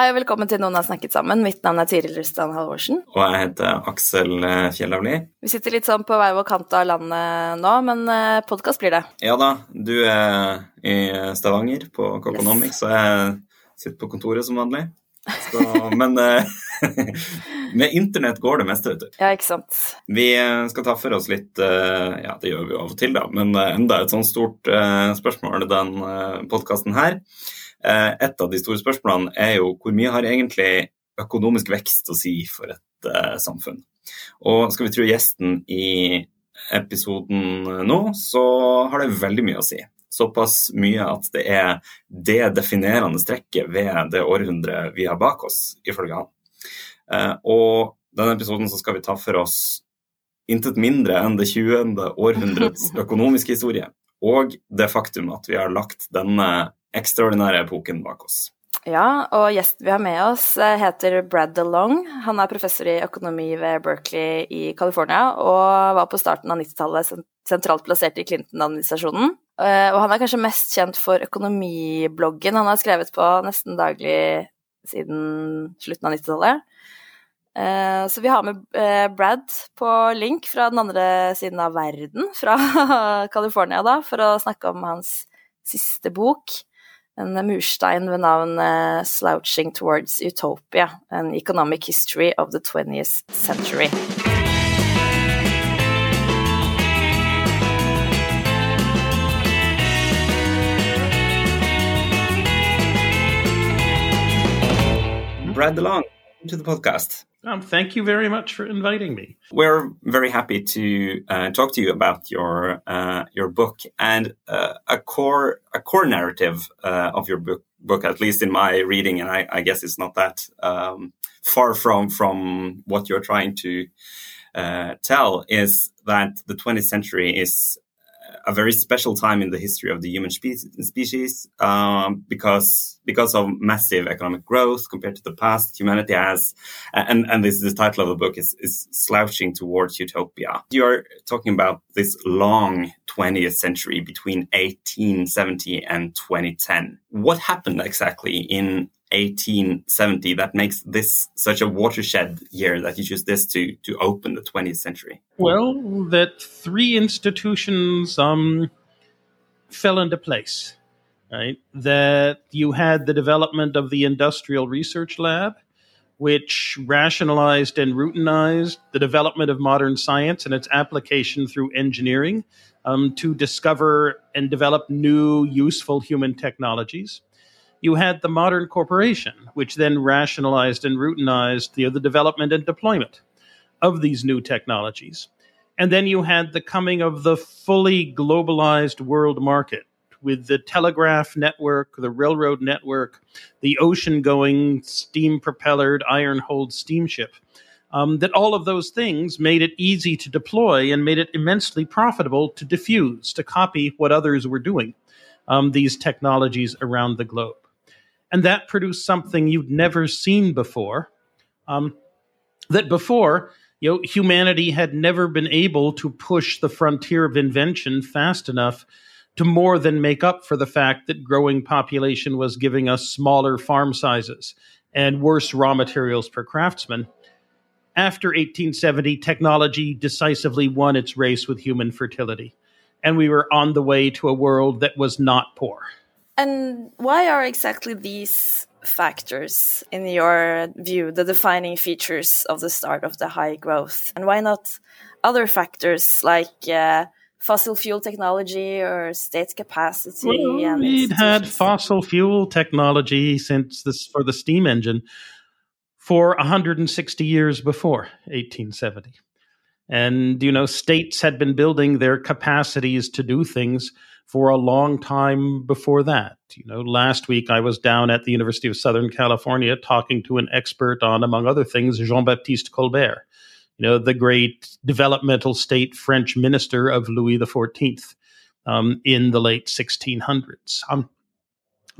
Hei og velkommen til Noen har snakket sammen. Mitt navn er Tiril Rustan Halvorsen. Og jeg heter Aksel eh, Kjellavli. Vi sitter litt sånn på hver vår kant av landet nå, men podkast blir det. Ja da, du er i Stavanger på Coconomics, yes. og jeg sitter på kontoret som vanlig. Så, men eh, med internett går det meste, vet du. Ja, ikke sant. Vi skal ta for oss litt eh, Ja, det gjør vi jo av og til, da, men enda et sånt stort spørsmål den podkasten her. Et av de store spørsmålene er jo hvor mye har egentlig økonomisk vekst å si for et uh, samfunn. Og skal vi tro gjesten i episoden nå, så har det veldig mye å si. Såpass mye at det er det definerende strekket ved det århundret vi har bak oss, ifølge han. Uh, og denne episoden så skal vi ta for oss intet mindre enn det 20. århundrets økonomiske historie. Og det faktum at vi har lagt denne ekstraordinære epoken bak oss. Ja, og gjesten vi har med oss eh, heter Brad DeLong. Han er professor i økonomi ved Berkeley i California og var på starten av 90-tallet sentralt plassert i Clinton-administrasjonen. Eh, og han er kanskje mest kjent for økonomibloggen han har skrevet på nesten daglig siden slutten av 90-tallet. Eh, så vi har med Brad på link fra den andre siden av verden, fra California, da, for å snakke om hans siste bok en murstein ved navn uh, 'Slouching Towards Utopia', an economic history of the 20th century. Brad DeLong, to the podcast. Um, thank you very much for inviting me. We're very happy to uh, talk to you about your uh, your book and uh, a core a core narrative uh, of your book. Book, at least in my reading, and I, I guess it's not that um, far from from what you're trying to uh, tell. Is that the 20th century is a very special time in the history of the human spe- species um, because because of massive economic growth compared to the past. Humanity has, and and this is the title of the book is is slouching towards utopia. You are talking about this long 20th century between 1870 and 2010. What happened exactly in 1870 that makes this such a watershed year that you choose this to to open the 20th century? Well, that three institutions um, fell into place, right? That you had the development of the Industrial Research Lab, which rationalized and routinized the development of modern science and its application through engineering um, to discover and develop new useful human technologies you had the modern corporation, which then rationalized and routinized the, the development and deployment of these new technologies. And then you had the coming of the fully globalized world market with the telegraph network, the railroad network, the ocean going steam propellered iron hulled steamship. Um, that all of those things made it easy to deploy and made it immensely profitable to diffuse, to copy what others were doing, um, these technologies around the globe and that produced something you'd never seen before. Um, that before, you know, humanity had never been able to push the frontier of invention fast enough to more than make up for the fact that growing population was giving us smaller farm sizes and worse raw materials per craftsman. After 1870, technology decisively won its race with human fertility, and we were on the way to a world that was not poor. And why are exactly these factors, in your view, the defining features of the start of the high growth? And why not other factors like uh, fossil fuel technology or state capacity? Well, we'd had fossil fuel technology since this for the steam engine for 160 years before 1870. And, you know, states had been building their capacities to do things for a long time before that. You know, last week I was down at the University of Southern California talking to an expert on, among other things, Jean Baptiste Colbert, you know, the great developmental state French minister of Louis XIV um, in the late 1600s. Um,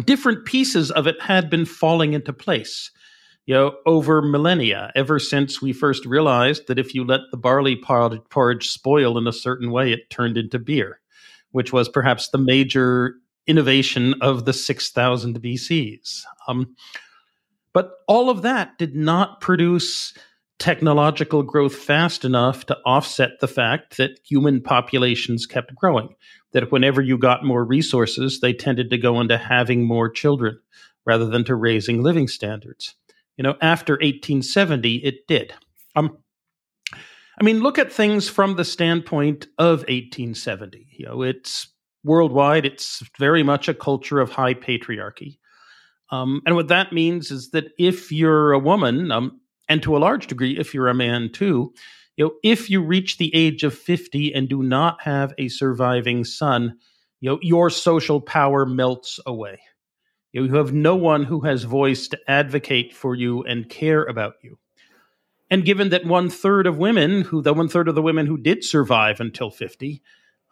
different pieces of it had been falling into place you know, over millennia, ever since we first realized that if you let the barley porridge spoil in a certain way, it turned into beer, which was perhaps the major innovation of the 6000 BCs. Um, but all of that did not produce technological growth fast enough to offset the fact that human populations kept growing. That whenever you got more resources, they tended to go into having more children rather than to raising living standards. You know, after 1870, it did. Um, I mean, look at things from the standpoint of 1870. You know, it's worldwide, it's very much a culture of high patriarchy. Um, and what that means is that if you're a woman, um, and to a large degree, if you're a man too, you know, if you reach the age of 50 and do not have a surviving son, you know, your social power melts away. You have no one who has voice to advocate for you and care about you. And given that one third of women, who the one third of the women who did survive until 50,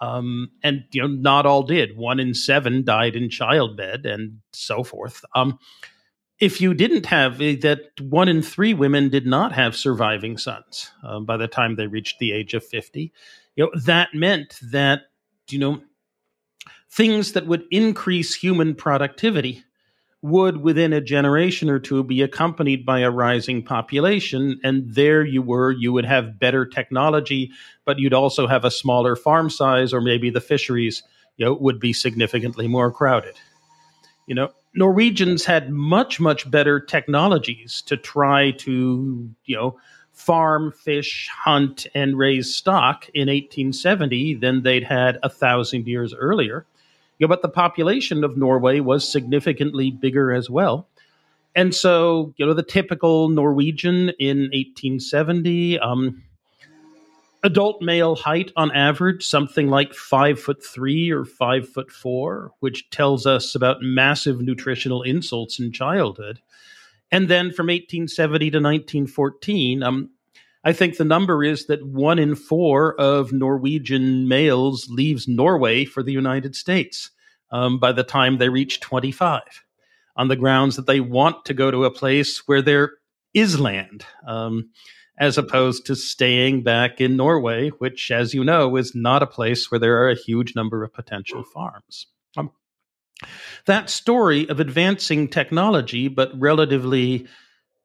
um, and you know, not all did. One in seven died in childbed, and so forth. Um, if you didn't have eh, that, one in three women did not have surviving sons um, by the time they reached the age of 50. You know, that meant that you know things that would increase human productivity would within a generation or two be accompanied by a rising population and there you were you would have better technology but you'd also have a smaller farm size or maybe the fisheries you know would be significantly more crowded. You know norwegians had much much better technologies to try to you know farm fish hunt and raise stock in 1870 than they'd had a thousand years earlier yeah, but the population of Norway was significantly bigger as well. And so, you know, the typical Norwegian in 1870, um, adult male height on average, something like five foot three or five foot four, which tells us about massive nutritional insults in childhood. And then from 1870 to 1914, um, I think the number is that one in four of Norwegian males leaves Norway for the United States um, by the time they reach 25 on the grounds that they want to go to a place where there is land, um, as opposed to staying back in Norway, which, as you know, is not a place where there are a huge number of potential farms. Um, that story of advancing technology, but relatively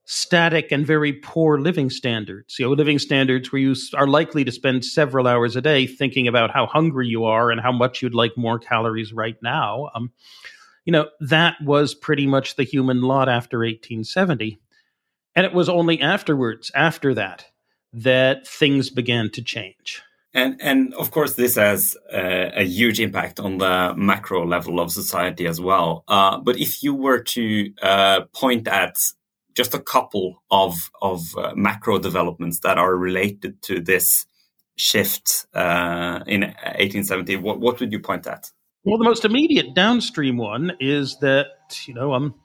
static and very poor living standards. You know, living standards where you are likely to spend several hours a day thinking about how hungry you are and how much you'd like more calories right now. Um, you know, that was pretty much the human lot after 1870. And it was only afterwards, after that, that things began to change. And and of course, this has a huge impact on the macro level of society as well. Uh, but if you were to uh, point at just a couple of of uh, macro developments that are related to this shift uh, in 1870. What, what would you point at? Well, the most immediate downstream one is that you know um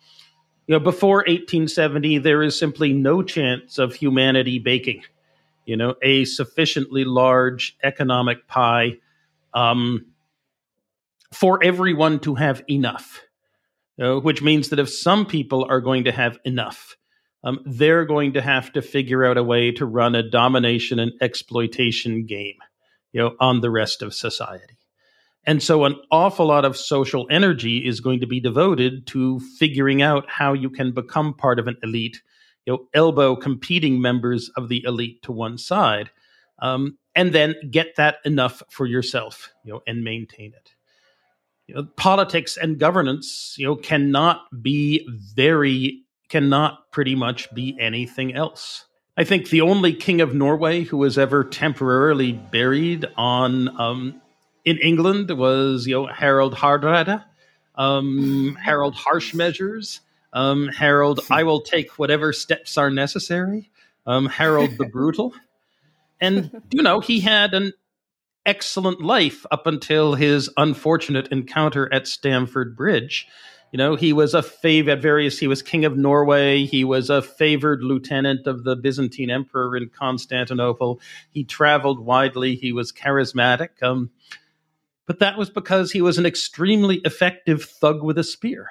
you know before 1870 there is simply no chance of humanity baking you know a sufficiently large economic pie um, for everyone to have enough. You know, which means that if some people are going to have enough, um, they're going to have to figure out a way to run a domination and exploitation game, you know, on the rest of society. And so an awful lot of social energy is going to be devoted to figuring out how you can become part of an elite, you know, elbow competing members of the elite to one side, um, and then get that enough for yourself, you know, and maintain it. You know, politics and governance, you know, cannot be very cannot pretty much be anything else. I think the only king of Norway who was ever temporarily buried on um, in England was you know Harold Hardrada, um, Harold Harsh Measures, um, Harold I will take whatever steps are necessary, um, Harold the Brutal. and you know he had an excellent life up until his unfortunate encounter at Stamford Bridge. You know, he was a fav at various. He was king of Norway. He was a favored lieutenant of the Byzantine emperor in Constantinople. He traveled widely. He was charismatic. Um, but that was because he was an extremely effective thug with a spear.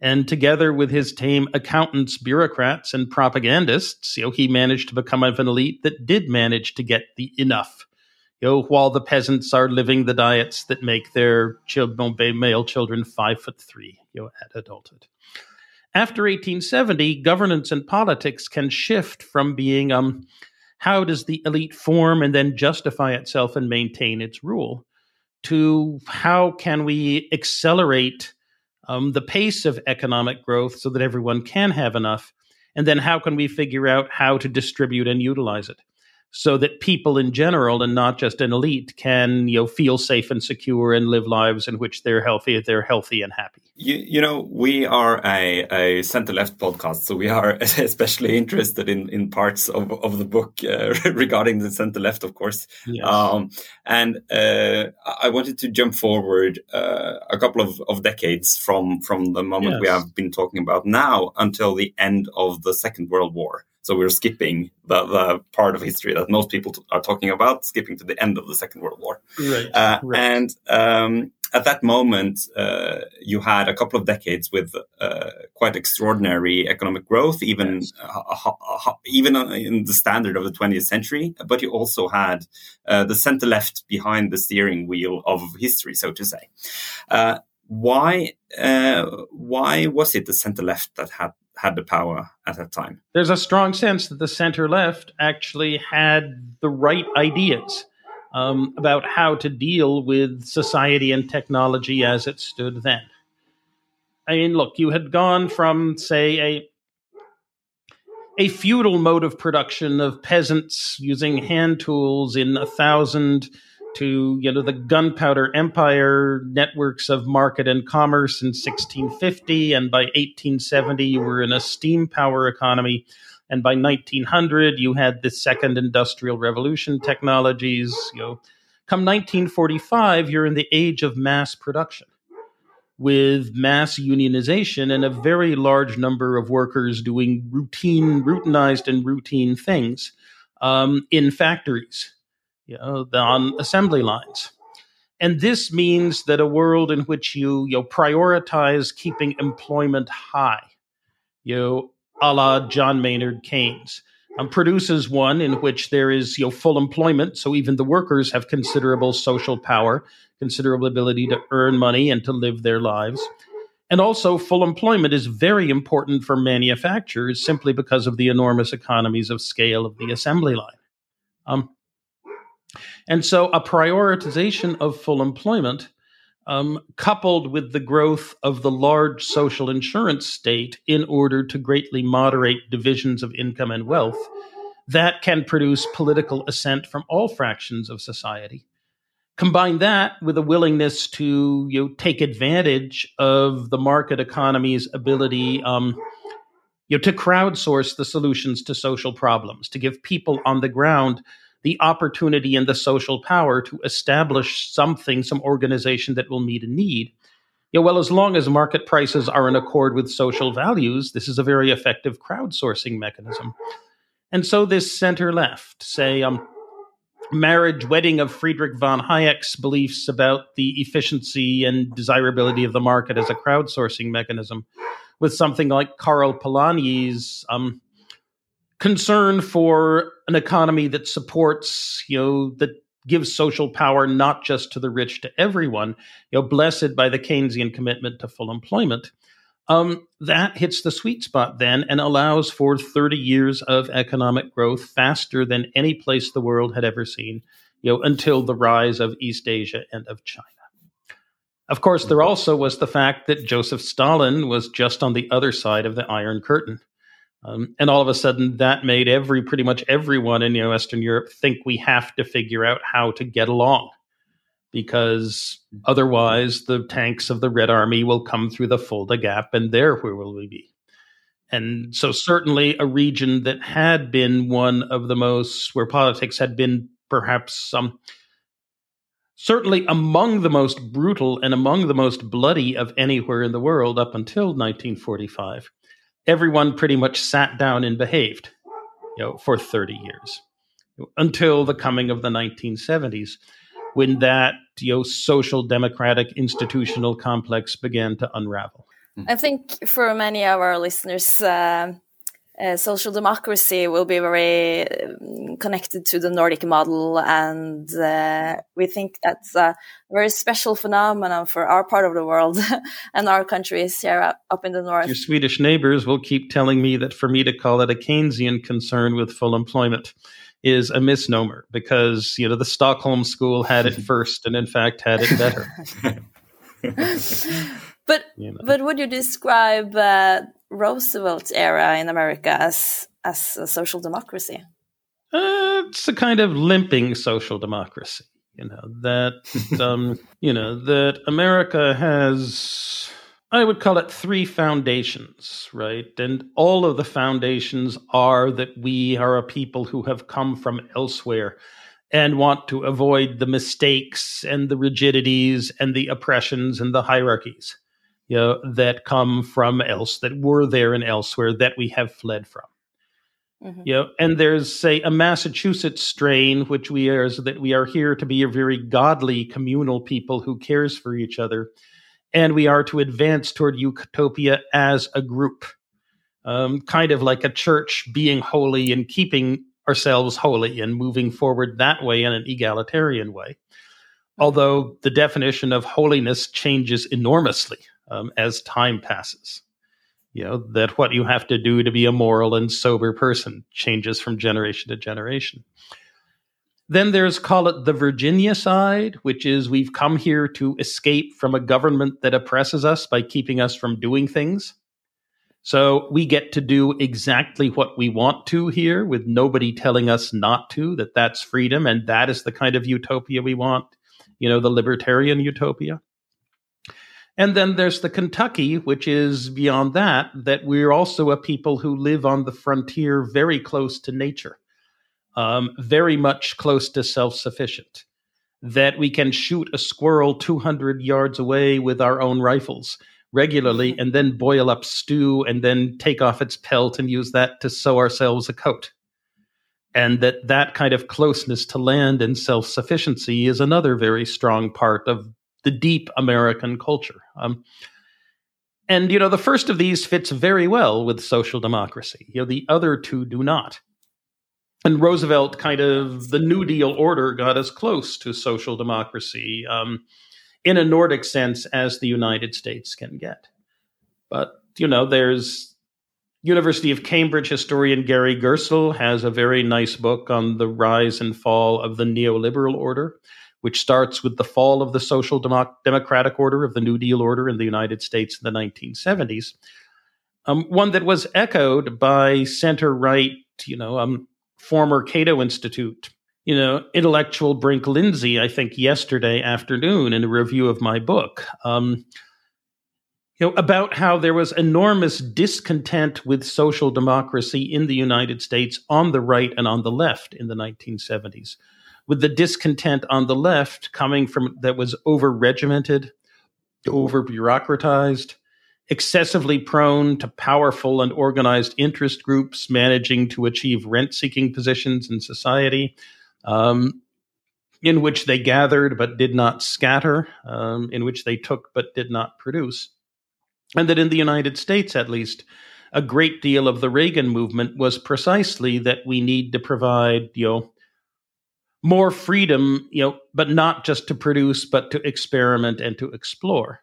And together with his tame accountants, bureaucrats, and propagandists, you know, he managed to become of an elite that did manage to get the enough you know, while the peasants are living the diets that make their children, male children five foot three, you know, at adulthood. After 1870, governance and politics can shift from being um, how does the elite form and then justify itself and maintain its rule to how can we accelerate um, the pace of economic growth so that everyone can have enough, and then how can we figure out how to distribute and utilize it so that people in general and not just an elite can you know feel safe and secure and live lives in which they're healthy they're healthy and happy you, you know we are a, a center left podcast so we are especially interested in in parts of, of the book uh, regarding the center left of course yes. um, and uh, i wanted to jump forward uh, a couple of, of decades from from the moment yes. we have been talking about now until the end of the second world war so we're skipping the, the part of history that most people are talking about, skipping to the end of the Second World War. Right. Uh, right. And um, at that moment, uh, you had a couple of decades with uh, quite extraordinary economic growth, even yes. uh, even in the standard of the 20th century. But you also had uh, the center left behind the steering wheel of history, so to say. Uh, why uh, why was it the center left that had had the power at that time. There's a strong sense that the center left actually had the right ideas um, about how to deal with society and technology as it stood then. I mean, look, you had gone from, say, a a feudal mode of production of peasants using hand tools in a thousand to you know the gunpowder empire networks of market and commerce in 1650 and by 1870 you were in a steam power economy and by 1900 you had the second industrial revolution technologies you know. Come 1945 you're in the age of mass production with mass unionization and a very large number of workers doing routine routinized and routine things um, in factories you know, on assembly lines. And this means that a world in which you, you know, prioritize keeping employment high, you know, a la John Maynard Keynes, um, produces one in which there is you know, full employment. So even the workers have considerable social power, considerable ability to earn money and to live their lives. And also, full employment is very important for manufacturers simply because of the enormous economies of scale of the assembly line. Um, and so a prioritization of full employment, um, coupled with the growth of the large social insurance state in order to greatly moderate divisions of income and wealth, that can produce political assent from all fractions of society. Combine that with a willingness to you know, take advantage of the market economy's ability um, you know, to crowdsource the solutions to social problems, to give people on the ground the opportunity and the social power to establish something, some organization that will meet a need. Yeah, well, as long as market prices are in accord with social values, this is a very effective crowdsourcing mechanism. And so this center left, say, um, marriage wedding of Friedrich von Hayek's beliefs about the efficiency and desirability of the market as a crowdsourcing mechanism with something like Karl Polanyi's um, concern for an economy that supports, you know, that gives social power not just to the rich, to everyone, you know, blessed by the Keynesian commitment to full employment. Um, that hits the sweet spot then and allows for 30 years of economic growth faster than any place the world had ever seen, you know, until the rise of East Asia and of China. Of course, there also was the fact that Joseph Stalin was just on the other side of the Iron Curtain. Um, and all of a sudden, that made every pretty much everyone in Western Europe think we have to figure out how to get along, because otherwise the tanks of the Red Army will come through the Fulda Gap, and there where will we be? And so, certainly, a region that had been one of the most, where politics had been perhaps um, certainly among the most brutal and among the most bloody of anywhere in the world up until 1945. Everyone pretty much sat down and behaved, you know, for 30 years until the coming of the 1970s, when that you know, social democratic institutional complex began to unravel. I think for many of our listeners, uh, uh, social democracy will be very um, connected to the Nordic model, and uh, we think that's a very special phenomenon for our part of the world and our countries here up in the north. Your Swedish neighbors will keep telling me that for me to call it a Keynesian concern with full employment is a misnomer because you know the Stockholm School had it first, and in fact had it better. but you know. but would you describe? Uh, Roosevelt's era in America as as a social democracy? Uh, it's a kind of limping social democracy. You know that um, you know that America has. I would call it three foundations, right? And all of the foundations are that we are a people who have come from elsewhere and want to avoid the mistakes and the rigidities and the oppressions and the hierarchies you know, that come from else, that were there and elsewhere that we have fled from. Mm-hmm. You know, and there's say a Massachusetts strain, which we are is that we are here to be a very godly communal people who cares for each other, and we are to advance toward utopia as a group, um, kind of like a church being holy and keeping ourselves holy and moving forward that way in an egalitarian way. Mm-hmm. Although the definition of holiness changes enormously um, as time passes. You know, that what you have to do to be a moral and sober person changes from generation to generation. Then there's, call it the Virginia side, which is we've come here to escape from a government that oppresses us by keeping us from doing things. So we get to do exactly what we want to here with nobody telling us not to, that that's freedom. And that is the kind of utopia we want, you know, the libertarian utopia. And then there's the Kentucky, which is beyond that, that we're also a people who live on the frontier very close to nature, um, very much close to self sufficient, that we can shoot a squirrel 200 yards away with our own rifles regularly and then boil up stew and then take off its pelt and use that to sew ourselves a coat. And that that kind of closeness to land and self sufficiency is another very strong part of the deep American culture. Um, and you know, the first of these fits very well with social democracy. You know, the other two do not. And Roosevelt, kind of the New Deal order, got as close to social democracy um, in a Nordic sense as the United States can get. But you know, there's University of Cambridge historian Gary Gerstle has a very nice book on the rise and fall of the neoliberal order which starts with the fall of the social democ- democratic order of the New Deal order in the United States in the 1970s. Um, one that was echoed by center right, you know, um, former Cato Institute, you know, intellectual Brink Lindsey, I think yesterday afternoon in a review of my book. Um, you know, about how there was enormous discontent with social democracy in the United States on the right and on the left in the 1970s with the discontent on the left coming from that was over regimented, over bureaucratized, excessively prone to powerful and organized interest groups managing to achieve rent seeking positions in society, um, in which they gathered but did not scatter, um, in which they took but did not produce. And that in the United States, at least, a great deal of the Reagan movement was precisely that we need to provide, you know, more freedom, you know, but not just to produce, but to experiment and to explore.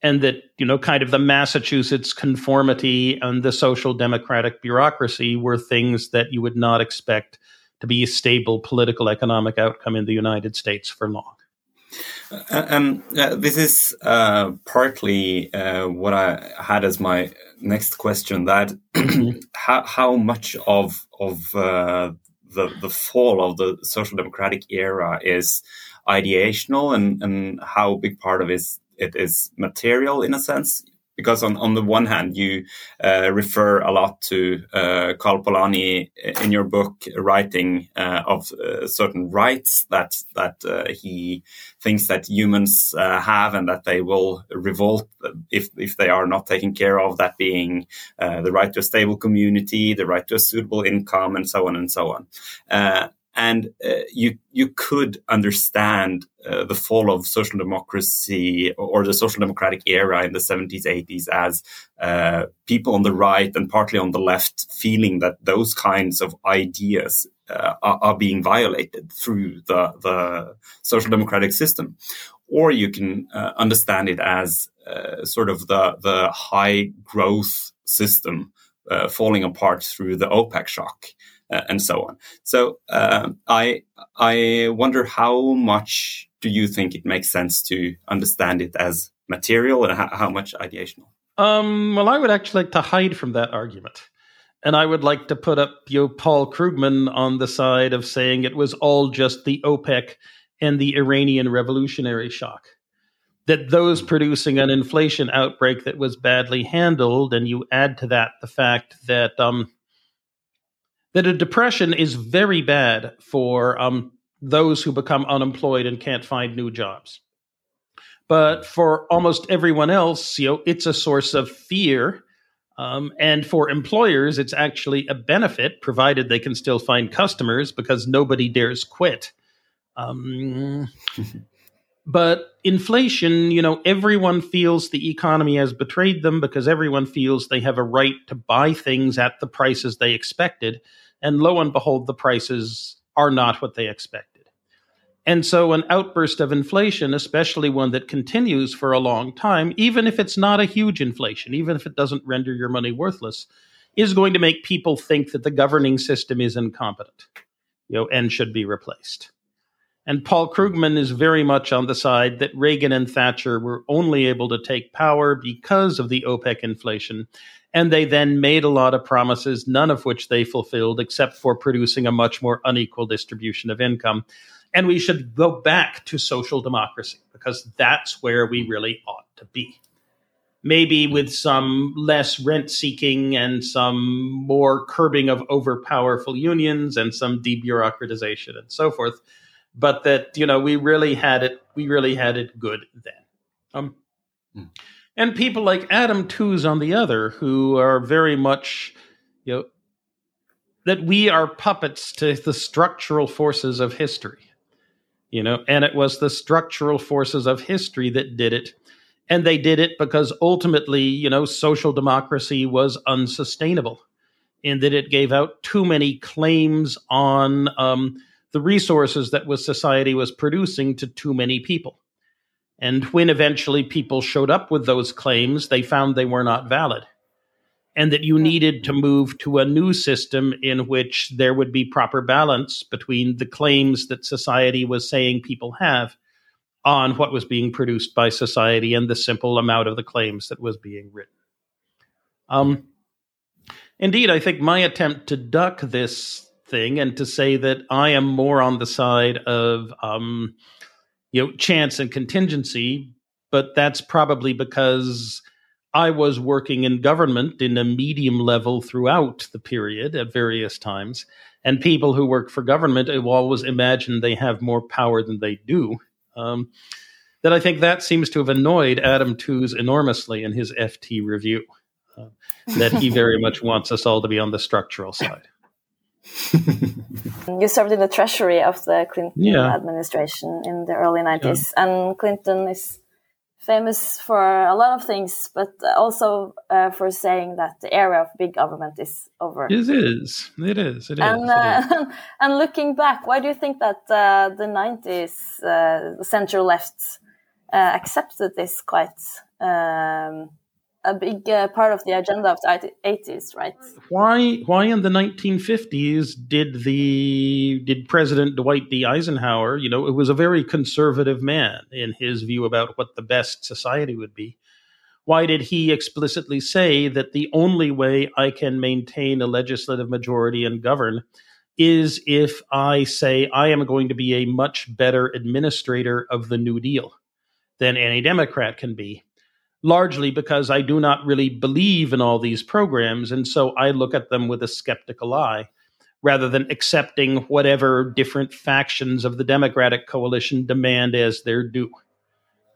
And that, you know, kind of the Massachusetts conformity and the social democratic bureaucracy were things that you would not expect to be a stable political economic outcome in the United States for long. Uh, um, uh, this is uh, partly uh, what I had as my next question. That mm-hmm. how, how much of of uh, the, the fall of the social democratic era is ideational and, and how big part of it, it is material in a sense because on, on the one hand you uh, refer a lot to uh, Karl Polanyi in your book writing uh, of uh, certain rights that that uh, he thinks that humans uh, have and that they will revolt if if they are not taken care of that being the right to a stable community the right to a suitable income and so on and so on and uh, you you could understand uh, the fall of social democracy or the social democratic era in the 70s 80s as uh, people on the right and partly on the left feeling that those kinds of ideas uh, are, are, being violated through the the social democratic system. Or you can uh, understand it as uh, sort of the the high growth system falling apart through the OPEC shock uh, and so on. So uh, I I wonder how much do you think it makes sense to understand it as material and how, how much ideational? Um, well, I would actually like to hide from that argument. And I would like to put up you know, Paul Krugman on the side of saying it was all just the OPEC and the Iranian revolutionary shock. That those producing an inflation outbreak that was badly handled, and you add to that the fact that um, that a depression is very bad for um, those who become unemployed and can't find new jobs. But for almost everyone else, you know, it's a source of fear. Um, and for employers, it's actually a benefit, provided they can still find customers because nobody dares quit. Um, but inflation, you know, everyone feels the economy has betrayed them because everyone feels they have a right to buy things at the prices they expected. And lo and behold, the prices are not what they expected. And so, an outburst of inflation, especially one that continues for a long time, even if it's not a huge inflation, even if it doesn't render your money worthless, is going to make people think that the governing system is incompetent you know, and should be replaced. And Paul Krugman is very much on the side that Reagan and Thatcher were only able to take power because of the OPEC inflation and they then made a lot of promises, none of which they fulfilled, except for producing a much more unequal distribution of income. And we should go back to social democracy because that's where we really ought to be. Maybe with some less rent seeking and some more curbing of overpowerful unions and some debureaucratization and so forth. But that, you know, we really had it, we really had it good then. Um, mm and people like Adam Tooze on the other, who are very much, you know, that we are puppets to the structural forces of history, you know, and it was the structural forces of history that did it. And they did it because ultimately, you know, social democracy was unsustainable in that it gave out too many claims on um, the resources that was society was producing to too many people. And when eventually people showed up with those claims, they found they were not valid. And that you needed to move to a new system in which there would be proper balance between the claims that society was saying people have on what was being produced by society and the simple amount of the claims that was being written. Um, indeed, I think my attempt to duck this thing and to say that I am more on the side of um, you know chance and contingency but that's probably because I was working in government in a medium level throughout the period at various times. And people who work for government always imagine they have more power than they do. Um, that I think that seems to have annoyed Adam Tooze enormously in his FT review. Uh, that he very much wants us all to be on the structural side. you served in the treasury of the Clinton yeah. administration in the early 90s, yeah. and Clinton is famous for a lot of things, but also uh, for saying that the era of big government is over. It is. It is. It and, is. Uh, and looking back, why do you think that uh, the 90s uh, center left uh, accepted this quite? Um, a big uh, part of the agenda of the 80s, right? Why why in the 1950s did the did President Dwight D Eisenhower, you know, it was a very conservative man in his view about what the best society would be. Why did he explicitly say that the only way I can maintain a legislative majority and govern is if I say I am going to be a much better administrator of the New Deal than any Democrat can be? Largely because I do not really believe in all these programs. And so I look at them with a skeptical eye rather than accepting whatever different factions of the Democratic coalition demand as their due.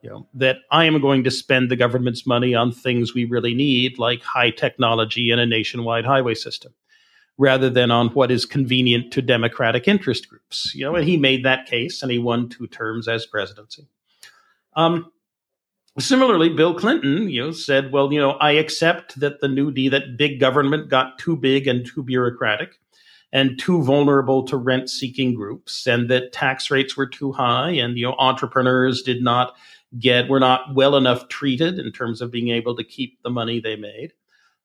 You know, that I am going to spend the government's money on things we really need, like high technology and a nationwide highway system, rather than on what is convenient to Democratic interest groups. You know, and he made that case and he won two terms as presidency. Um, Similarly, Bill Clinton, you know, said, "Well, you know, I accept that the New Deal, that big government got too big and too bureaucratic, and too vulnerable to rent-seeking groups, and that tax rates were too high, and you know, entrepreneurs did not get were not well enough treated in terms of being able to keep the money they made,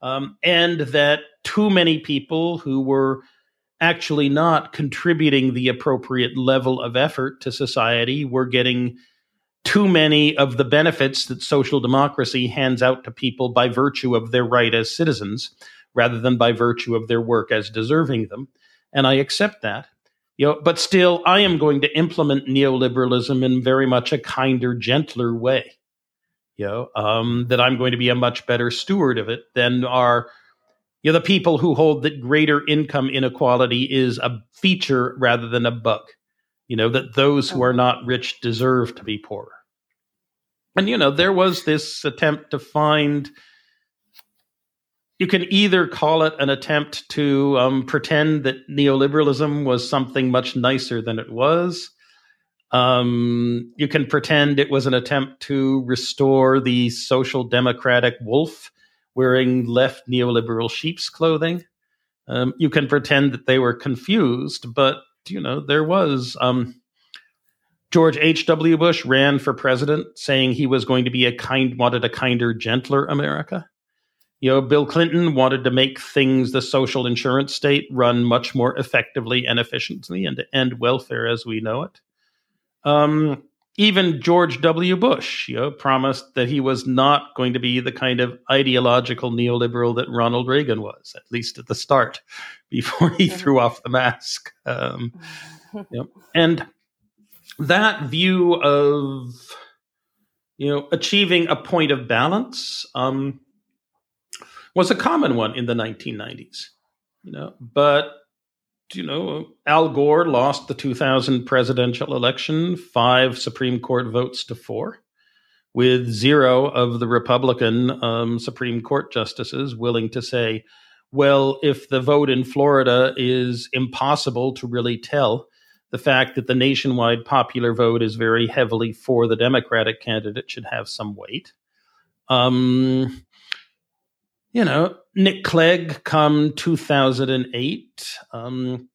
um, and that too many people who were actually not contributing the appropriate level of effort to society were getting." Too many of the benefits that social democracy hands out to people by virtue of their right as citizens rather than by virtue of their work as deserving them. And i accept that. You know but still i am going to implement neoliberalism in very much a kinder gentler way you know um, that i'm going to be a much better steward of it than are you know the people who hold that greater income inequality is a feature rather than a bug you know, that those who are not rich deserve to be poor. And, you know, there was this attempt to find, you can either call it an attempt to um, pretend that neoliberalism was something much nicer than it was. Um, you can pretend it was an attempt to restore the social democratic wolf wearing left neoliberal sheep's clothing. Um, you can pretend that they were confused, but you know, there was um, George H.W. Bush ran for president saying he was going to be a kind, wanted a kinder, gentler America. You know, Bill Clinton wanted to make things, the social insurance state, run much more effectively and efficiently and to end welfare as we know it. Um, even George W. Bush, you know, promised that he was not going to be the kind of ideological neoliberal that Ronald Reagan was, at least at the start, before he mm-hmm. threw off the mask. Um, you know, and that view of you know achieving a point of balance um, was a common one in the 1990s. You know, but you know, Al Gore lost the 2000 presidential election, five Supreme Court votes to four, with zero of the Republican um, Supreme Court justices willing to say, well, if the vote in Florida is impossible to really tell, the fact that the nationwide popular vote is very heavily for the Democratic candidate should have some weight. Um, you know, Nick Clegg, come 2008, um,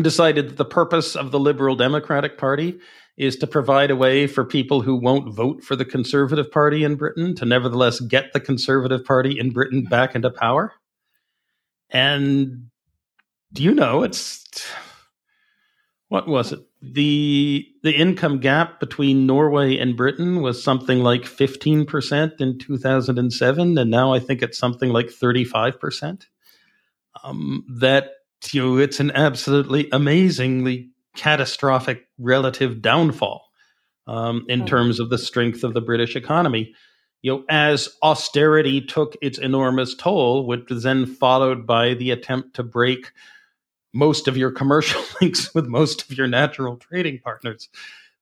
decided that the purpose of the Liberal Democratic Party is to provide a way for people who won't vote for the Conservative Party in Britain to nevertheless get the Conservative Party in Britain back into power. And do you know it's what was it? The the income gap between Norway and Britain was something like 15% in 2007 and now I think it's something like 35%. Um, that you know it's an absolutely amazingly catastrophic relative downfall um, in mm-hmm. terms of the strength of the British economy you know, as austerity took its enormous toll, which was then followed by the attempt to break most of your commercial links with most of your natural trading partners,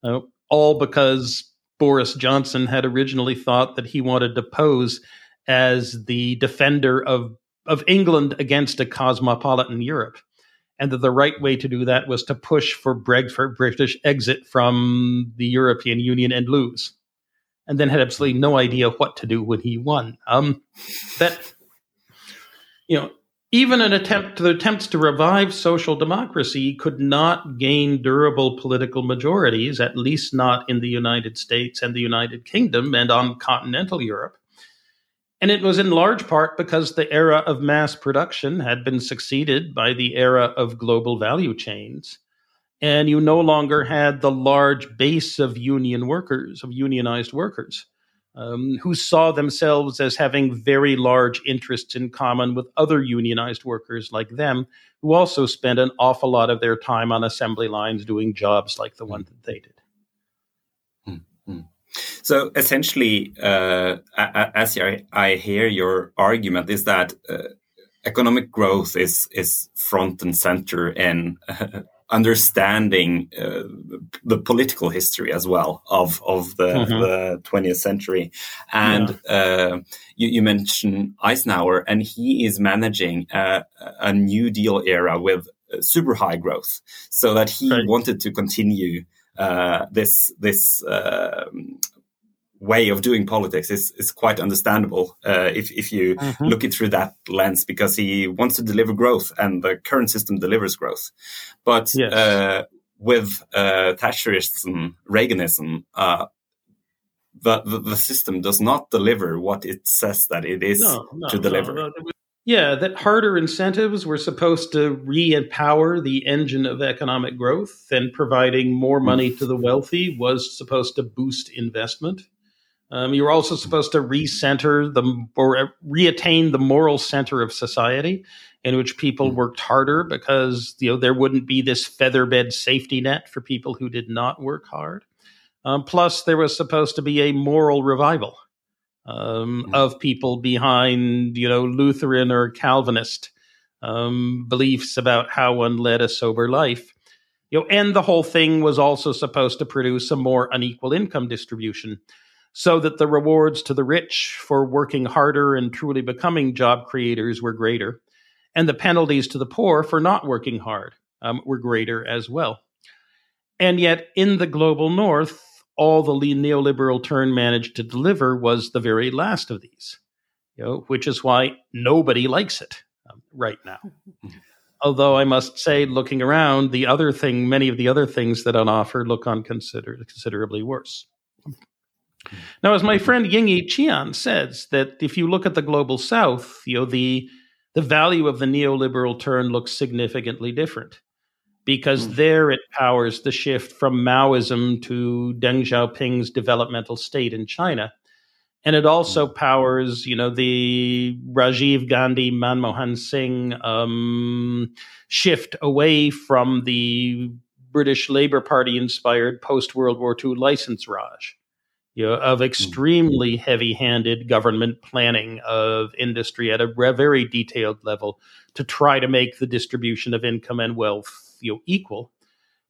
uh, all because Boris Johnson had originally thought that he wanted to pose as the defender of of England against a cosmopolitan Europe, and that the right way to do that was to push for British exit from the European Union and lose and then had absolutely no idea what to do when he won. Um, that you know, even an attempt attempts to revive social democracy could not gain durable political majorities, at least not in the United States and the United Kingdom and on continental Europe. And it was in large part because the era of mass production had been succeeded by the era of global value chains and you no longer had the large base of union workers, of unionized workers, um, who saw themselves as having very large interests in common with other unionized workers like them, who also spent an awful lot of their time on assembly lines doing jobs like the one that they did. Mm-hmm. So essentially, uh, as I, I, hear your argument, is that uh, economic growth is is front and center in uh, understanding uh, the political history as well of of the, mm-hmm. the 20th century. And yeah. uh, you, you, mentioned Eisenhower, and he is managing a, a New Deal era with super high growth, so that he right. wanted to continue. Uh, this this um, way of doing politics is is quite understandable uh, if if you mm-hmm. look it through that lens because he wants to deliver growth and the current system delivers growth, but yes. uh, with uh, Thatcherism, Reaganism. Uh, the, the, the, system does not deliver what it says that it is no, no, to deliver. No, yeah, that harder incentives were supposed to re empower the engine of economic growth, and providing more money to the wealthy was supposed to boost investment. Um, you're also supposed to recenter the or reattain the moral center of society, in which people hmm. worked harder because you know there wouldn't be this featherbed safety net for people who did not work hard. Um, plus, there was supposed to be a moral revival um, mm. of people behind you know Lutheran or Calvinist um, beliefs about how one led a sober life. You know, and the whole thing was also supposed to produce a more unequal income distribution so that the rewards to the rich for working harder and truly becoming job creators were greater, and the penalties to the poor for not working hard um, were greater as well. And yet, in the global north, all the neoliberal turn managed to deliver was the very last of these, you know, which is why nobody likes it um, right now. Although I must say, looking around, the other thing, many of the other things that on offer look on consider- considerably worse. Now, as my friend Yingyi Qian says, that if you look at the global south, you know, the the value of the neoliberal turn looks significantly different because mm. there it powers the shift from Maoism to Deng Xiaoping's developmental state in China. And it also mm. powers, you know, the Rajiv Gandhi, Manmohan Singh um, shift away from the British Labour Party inspired post World War II license Raj you know, of hmm. extremely heavy-handed government planning of industry at a very detailed level to try to make the distribution of income and wealth you know, equal,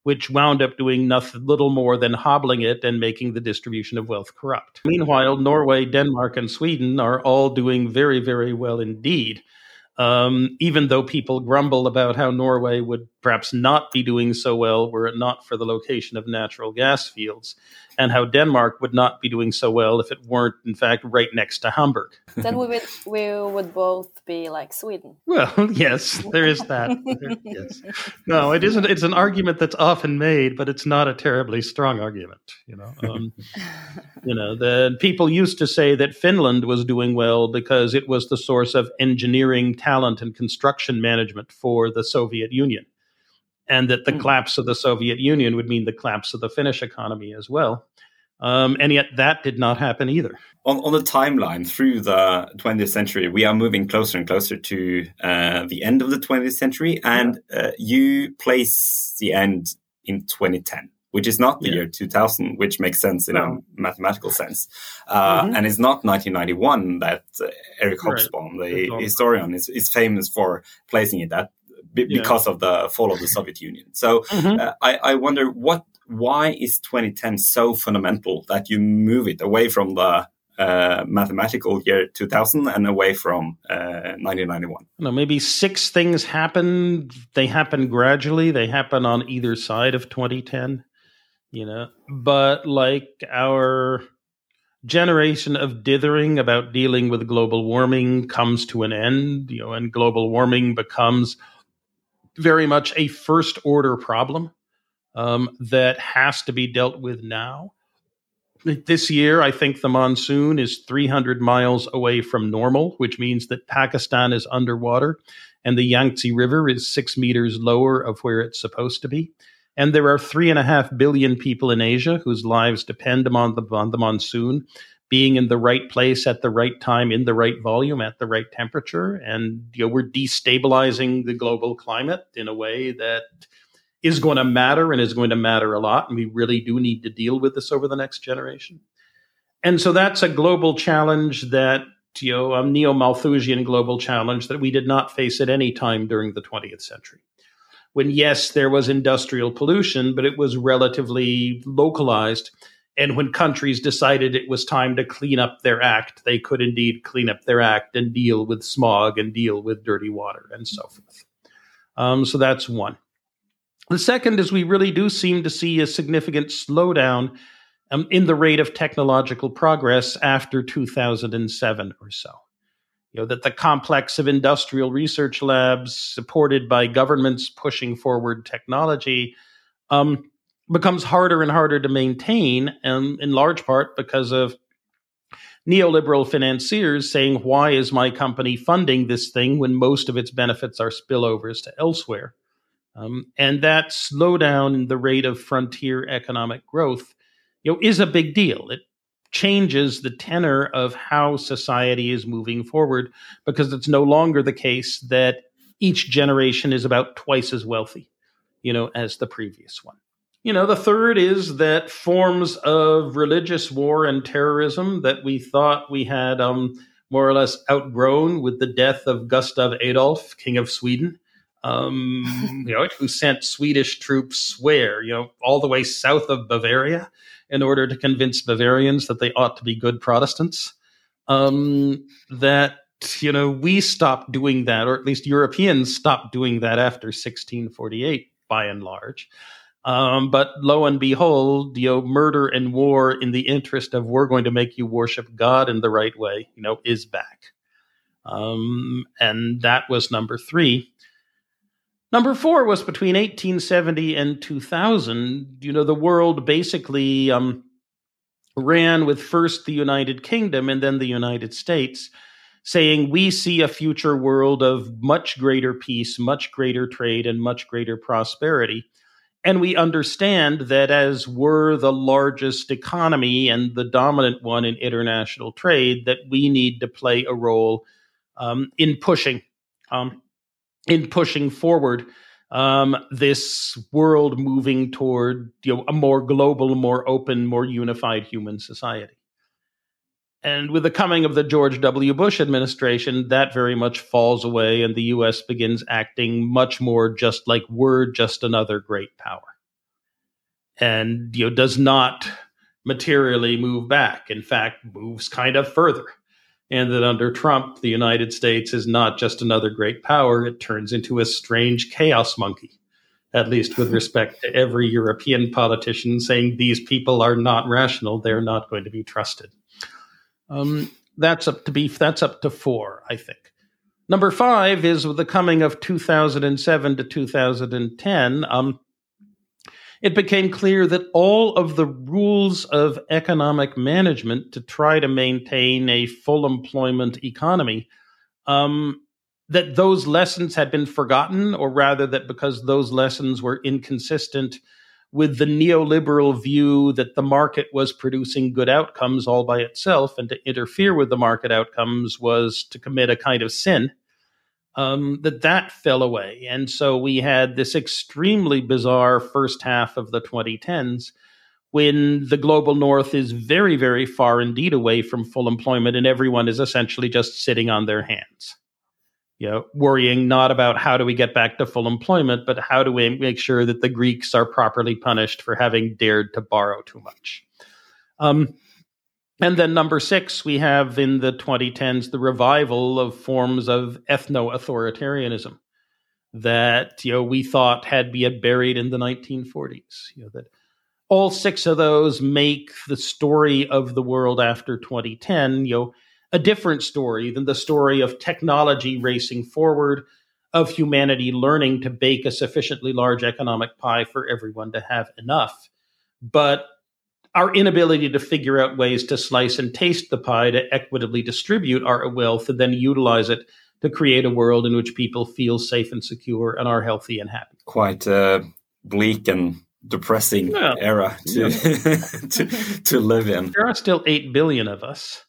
which wound up doing nothing little more than hobbling it and making the distribution of wealth corrupt. Meanwhile, Norway, Denmark, and Sweden are all doing very, very well indeed. Um, even though people grumble about how Norway would perhaps not be doing so well were it not for the location of natural gas fields and how Denmark would not be doing so well if it weren't, in fact, right next to Hamburg. Then we would we would both be like Sweden. Well, yes, there is that. yes, no, it isn't. It's an argument that's often made, but it's not a terribly strong argument. You know, um, you know, the people used to say that Finland was doing well because it was the source of engineering talent and construction management for the Soviet Union and that the mm. collapse of the Soviet Union would mean the collapse of the Finnish economy as well. Um, and yet that did not happen either. On, on, the timeline through the 20th century, we are moving closer and closer to uh, the end of the 20th century, and yeah. uh, you place the end in 2010 which is not the yeah. year 2000, which makes sense in no. a mathematical sense. Uh, mm-hmm. And it's not 1991 that uh, Eric Hobsbawm, right. the historian, is, is famous for placing it at b- yeah. because of the fall of the Soviet Union. So mm-hmm. uh, I, I, wonder what why is 2010 so fundamental that you move it away from the uh, mathematical year 2000 and away from uh, 1991? know, maybe six things happen. They happen gradually. They happen on either side of 2010. You know, but like our generation of dithering about dealing with global warming comes to an end, you know, and global warming becomes very much a first order problem um, that has to be dealt with now. This year, I think the monsoon is 300 miles away from normal, which means that Pakistan is underwater and the Yangtze River is six meters lower of where it's supposed to be. And there are three and a half billion people in Asia whose lives depend on the, on the monsoon being in the right place at the right time, in the right volume, at the right temperature. And you know, we're destabilizing the global climate in a way that is going to matter and is going to matter a lot. And we really do need to deal with this over the next generation. and so that's a global challenge that you know a neo-Malthusian global challenge that we did not face at any time during the 20th century. When yes, there was industrial pollution, but it was relatively localized. And when countries decided it was time to clean up their act, they could indeed clean up their act and deal with smog and deal with dirty water and so forth. Um, so that's one. The second is we really do seem to see a significant slowdown um, in the rate of technological progress after 2007 or so. You know, that the complex of industrial research labs supported by governments pushing forward technology um, becomes harder and harder to maintain, and in large part because of neoliberal financiers saying, Why is my company funding this thing when most of its benefits are spillovers to elsewhere? Um, and that slowdown in the rate of frontier economic growth you know, is a big deal. It changes the tenor of how society is moving forward because it's no longer the case that each generation is about twice as wealthy, you know, as the previous one. You know, the third is that forms of religious war and terrorism that we thought we had um, more or less outgrown with the death of Gustav Adolf, King of Sweden, um, you know, who sent Swedish troops where, you know, all the way south of Bavaria in order to convince Bavarians that they ought to be good Protestants. Um, that you know we stopped doing that, or at least Europeans stopped doing that after 1648, by and large. Um, but lo and behold, you know, murder and war in the interest of we're going to make you worship God in the right way, you know, is back. Um, and that was number three. Number four was between 1870 and 2000. You know, the world basically um, ran with first the United Kingdom and then the United States, saying, We see a future world of much greater peace, much greater trade, and much greater prosperity. And we understand that as we're the largest economy and the dominant one in international trade, that we need to play a role um, in pushing um, in pushing forward um, this world moving toward you know, a more global, more open, more unified human society. And with the coming of the George W. Bush administration, that very much falls away, and the US begins acting much more just like we're just another great power. And you know, does not materially move back. In fact, moves kind of further and that under Trump, the United States is not just another great power, it turns into a strange chaos monkey, at least with respect to every European politician saying these people are not rational, they're not going to be trusted. Um, that's up to be that's up to four, I think. Number five is with the coming of 2007 to 2010. Um, it became clear that all of the rules of economic management to try to maintain a full employment economy um, that those lessons had been forgotten or rather that because those lessons were inconsistent with the neoliberal view that the market was producing good outcomes all by itself and to interfere with the market outcomes was to commit a kind of sin um, that that fell away. And so we had this extremely bizarre first half of the 2010s when the global north is very, very far indeed away from full employment and everyone is essentially just sitting on their hands. You know, worrying not about how do we get back to full employment, but how do we make sure that the Greeks are properly punished for having dared to borrow too much. Um, and then number six, we have in the 2010s the revival of forms of ethno authoritarianism that you know we thought had been buried in the 1940s. You know that all six of those make the story of the world after 2010, you know, a different story than the story of technology racing forward, of humanity learning to bake a sufficiently large economic pie for everyone to have enough. But our inability to figure out ways to slice and taste the pie to equitably distribute our wealth and then utilize it to create a world in which people feel safe and secure and are healthy and happy. Quite a bleak and depressing yeah. era to, yeah. to, to live in. There are still 8 billion of us.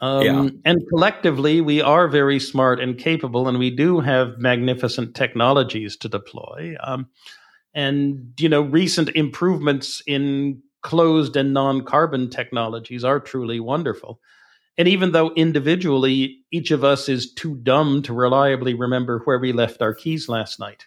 Um, yeah. And collectively, we are very smart and capable, and we do have magnificent technologies to deploy. Um, and, you know, recent improvements in closed and non carbon technologies are truly wonderful. And even though individually each of us is too dumb to reliably remember where we left our keys last night,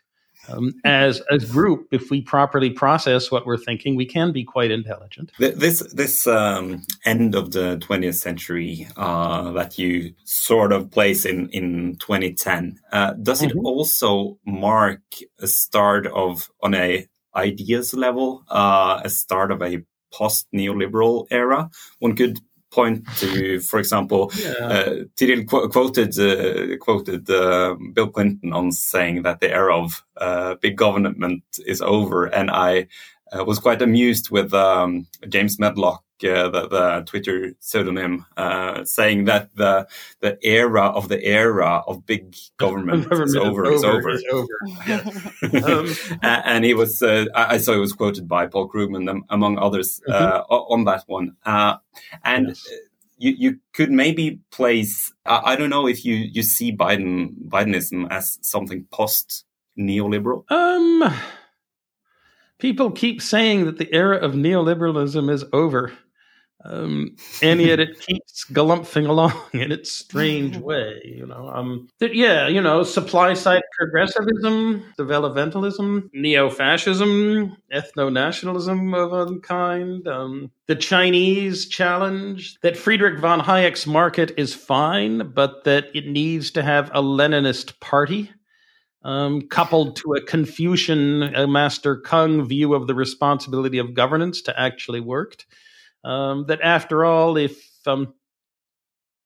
um, as a group, if we properly process what we're thinking, we can be quite intelligent. This this um, end of the 20th century uh, that you sort of place in in 2010, uh, does it mm-hmm. also mark a start of on a ideas level, uh, a start of a post neoliberal era? One could point to, for example, yeah. uh, qu- quoted uh, quoted uh, Bill Clinton on saying that the era of uh, big government is over, and I uh, was quite amused with um, James Medlock uh, the, the, Twitter pseudonym, uh, saying that the the era of the era of big government, is over. Is over. Is over. yeah. um, and he was, uh, I saw he was quoted by Paul Krugman, among others, mm-hmm. on that one. and yes. you, you could maybe place. I, I don't know if you you see Biden Bidenism as something post neoliberal. Um people keep saying that the era of neoliberalism is over. Um, and yet it keeps galumphing along in its strange way, you know. Um, that, yeah, you know, supply side progressivism, developmentalism, neo fascism, ethno nationalism of a kind, um, the Chinese challenge, that Friedrich von Hayek's market is fine, but that it needs to have a Leninist party. Um, coupled to a Confucian, a Master Kung view of the responsibility of governance to actually work um, that after all, if um,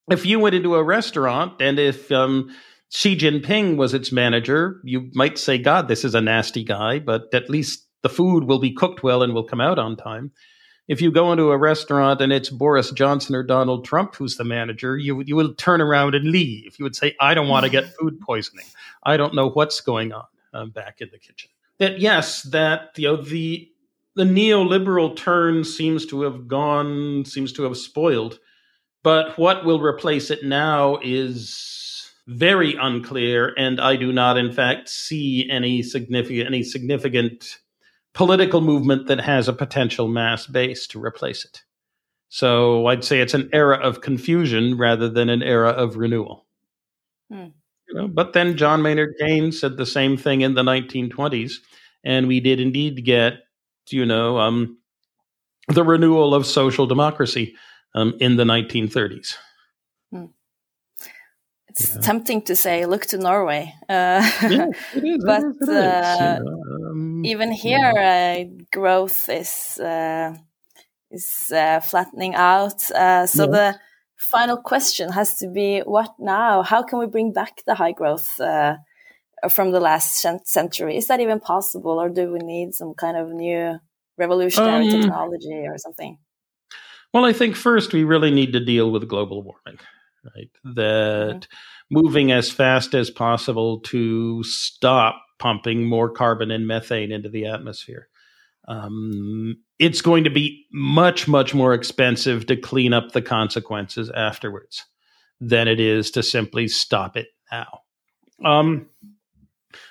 if you went into a restaurant and if um, Xi Jinping was its manager, you might say, "God, this is a nasty guy," but at least the food will be cooked well and will come out on time. If you go into a restaurant and it's Boris Johnson or Donald Trump who's the manager, you you will turn around and leave. You would say, "I don't want to get food poisoning. I don't know what's going on um, back in the kitchen." That yes, that you know the the neoliberal turn seems to have gone, seems to have spoiled. But what will replace it now is very unclear, and I do not, in fact, see any significant any significant political movement that has a potential mass base to replace it. So I'd say it's an era of confusion rather than an era of renewal. Hmm. You know, but then John Maynard Keynes said the same thing in the 1920s, and we did indeed get you know, um, the renewal of social democracy um, in the 1930s. It's yeah. tempting to say, look to Norway. Uh, yeah, but uh, um, even here, yeah. uh, growth is uh, is uh, flattening out. Uh, so the final question has to be, what now? How can we bring back the high growth from the last century? Is that even possible, or do we need some kind of new revolutionary um, technology or something? Well, I think first we really need to deal with global warming, right? That moving as fast as possible to stop pumping more carbon and methane into the atmosphere. Um, it's going to be much, much more expensive to clean up the consequences afterwards than it is to simply stop it now. Um,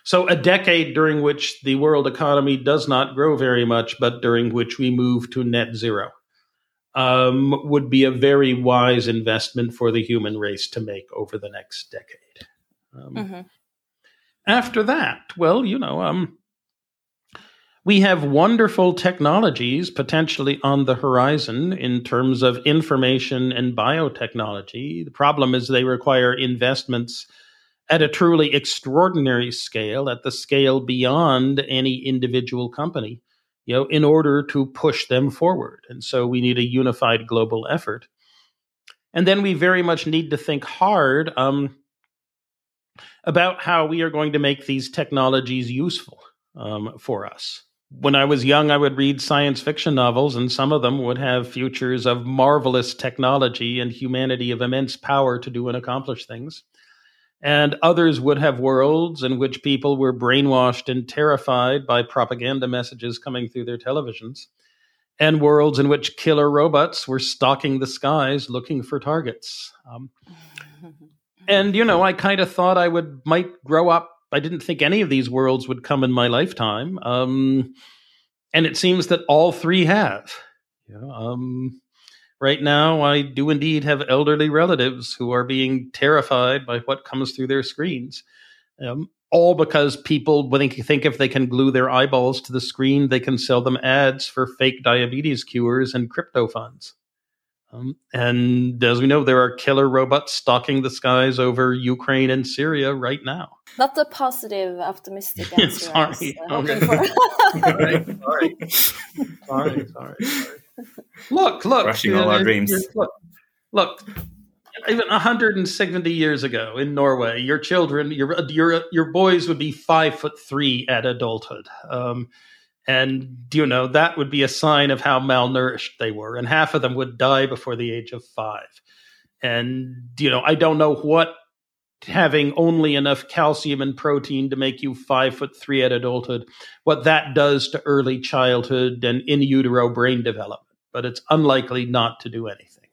so, a decade during which the world economy does not grow very much, but during which we move to net zero, um, would be a very wise investment for the human race to make over the next decade. Um, mm-hmm. After that, well, you know, um, we have wonderful technologies potentially on the horizon in terms of information and biotechnology. The problem is they require investments at a truly extraordinary scale, at the scale beyond any individual company, you know, in order to push them forward. And so we need a unified global effort. And then we very much need to think hard um, about how we are going to make these technologies useful um, for us. When I was young, I would read science fiction novels, and some of them would have futures of marvelous technology and humanity of immense power to do and accomplish things and others would have worlds in which people were brainwashed and terrified by propaganda messages coming through their televisions, and worlds in which killer robots were stalking the skies looking for targets. Um, and you know, I kind of thought I would might grow up. I didn't think any of these worlds would come in my lifetime, um, and it seems that all three have. Yeah, um, right now, I do indeed have elderly relatives who are being terrified by what comes through their screens. Um, all because people when they think if they can glue their eyeballs to the screen, they can sell them ads for fake diabetes cures and crypto funds. Um, and as we know, there are killer robots stalking the skies over Ukraine and Syria right now. Not the positive, optimistic answer. sorry. Okay. sorry. sorry. Sorry. Sorry. Look, look. Crushing all our dreams. Look, look. Even 170 years ago in Norway, your children, your your your boys would be five foot three at adulthood. Um, and you know that would be a sign of how malnourished they were and half of them would die before the age of 5 and you know i don't know what having only enough calcium and protein to make you 5 foot 3 at adulthood what that does to early childhood and in utero brain development but it's unlikely not to do anything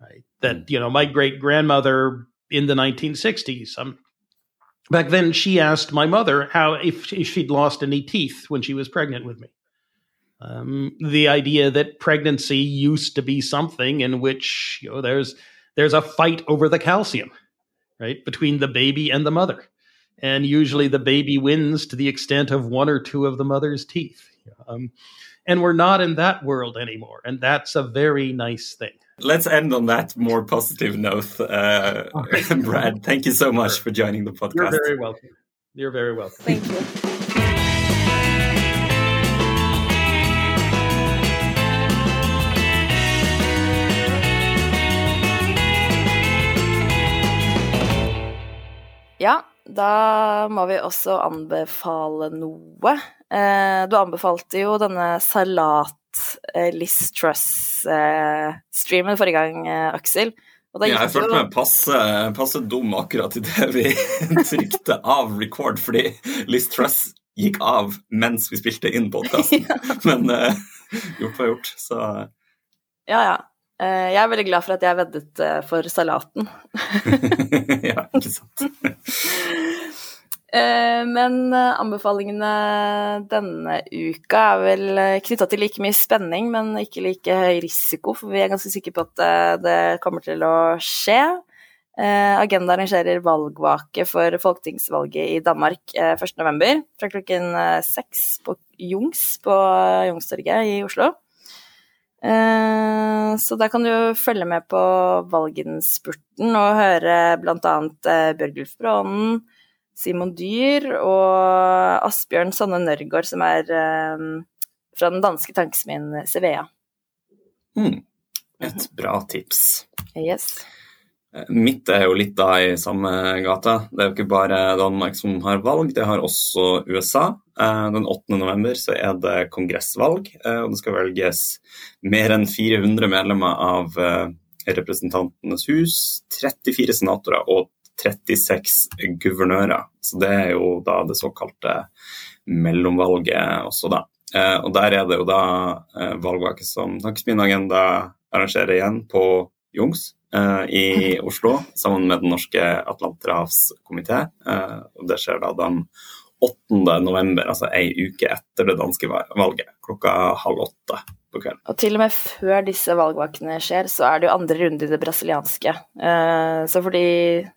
right that hmm. you know my great grandmother in the 1960s um, Back then, she asked my mother how if, if she'd lost any teeth when she was pregnant with me. Um, the idea that pregnancy used to be something in which you know there's there's a fight over the calcium, right, between the baby and the mother, and usually the baby wins to the extent of one or two of the mother's teeth. Um, and we're not in that world anymore, and that's a very nice thing. Let's end on that more positive note. Uh, Brad, thank you so much for joining the podcast. You're very welcome. You're very welcome. Thank you. Ja, da må vi også anbefale noe. Eh, du anbefalte jo denne salat uh, Liz Truss-streamen uh, forrige gang, uh, Aksel. ja, jeg følte meg passe, passe dum akkurat idet vi trykte av record, fordi Liz Truss gikk av mens vi spilte inn podkasten. ja. Men gjort var gjort, så Ja, ja. Jeg er veldig glad for at jeg veddet for salaten. ja, ikke sant. Eh, men eh, anbefalingene denne uka er vel eh, knytta til like mye spenning, men ikke like høy risiko, for vi er ganske sikre på at det kommer til å skje. Agenda arrangerer valgvake for folketingsvalget i Danmark 1.11. fra klokken seks på Jungs på Jungstorget i Oslo. Så der kan du følge med på valginnspurten og høre bl.a. Bjørgulf Brånen, Simon Dyr og Asbjørn Sanne Nørgaard, som er um, fra den danske tankesmien Sevea. Mm. Et bra tips. Yes. Eh, mitt er jo litt da i samme gata. Det er jo ikke bare Danmark som har valg, det har også USA. Eh, den 8. november så er det kongressvalg, og det skal velges mer enn 400 medlemmer av Representantenes hus, 34 senatorer og 36 guvernører. Så det er jo da det såkalte mellomvalget også, da. Eh, og der er det jo da eh, valgvake som Agenda arrangerer igjen på Jungs eh, i Oslo, sammen med Den norske atlanterhavskomité. Og det skjer da den 8. november, altså ei uke etter det danske valget, klokka halv åtte på kvelden. Og til og med før disse valgvakene skjer, så er det jo andre runde i det brasilianske. Uh, så fordi,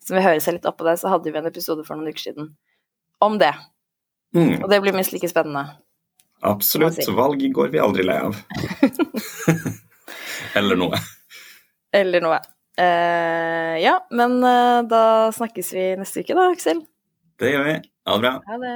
som vi hører seg litt opp på det, så hadde vi en episode for noen uker siden om det. Mm. Og det blir minst like spennende. Absolutt. Si. Valg går vi aldri lei av. Eller noe. Eller noe. Uh, ja, men uh, da snakkes vi neste uke da, Aksel. Det gjør vi. Ha det bra. Ha det.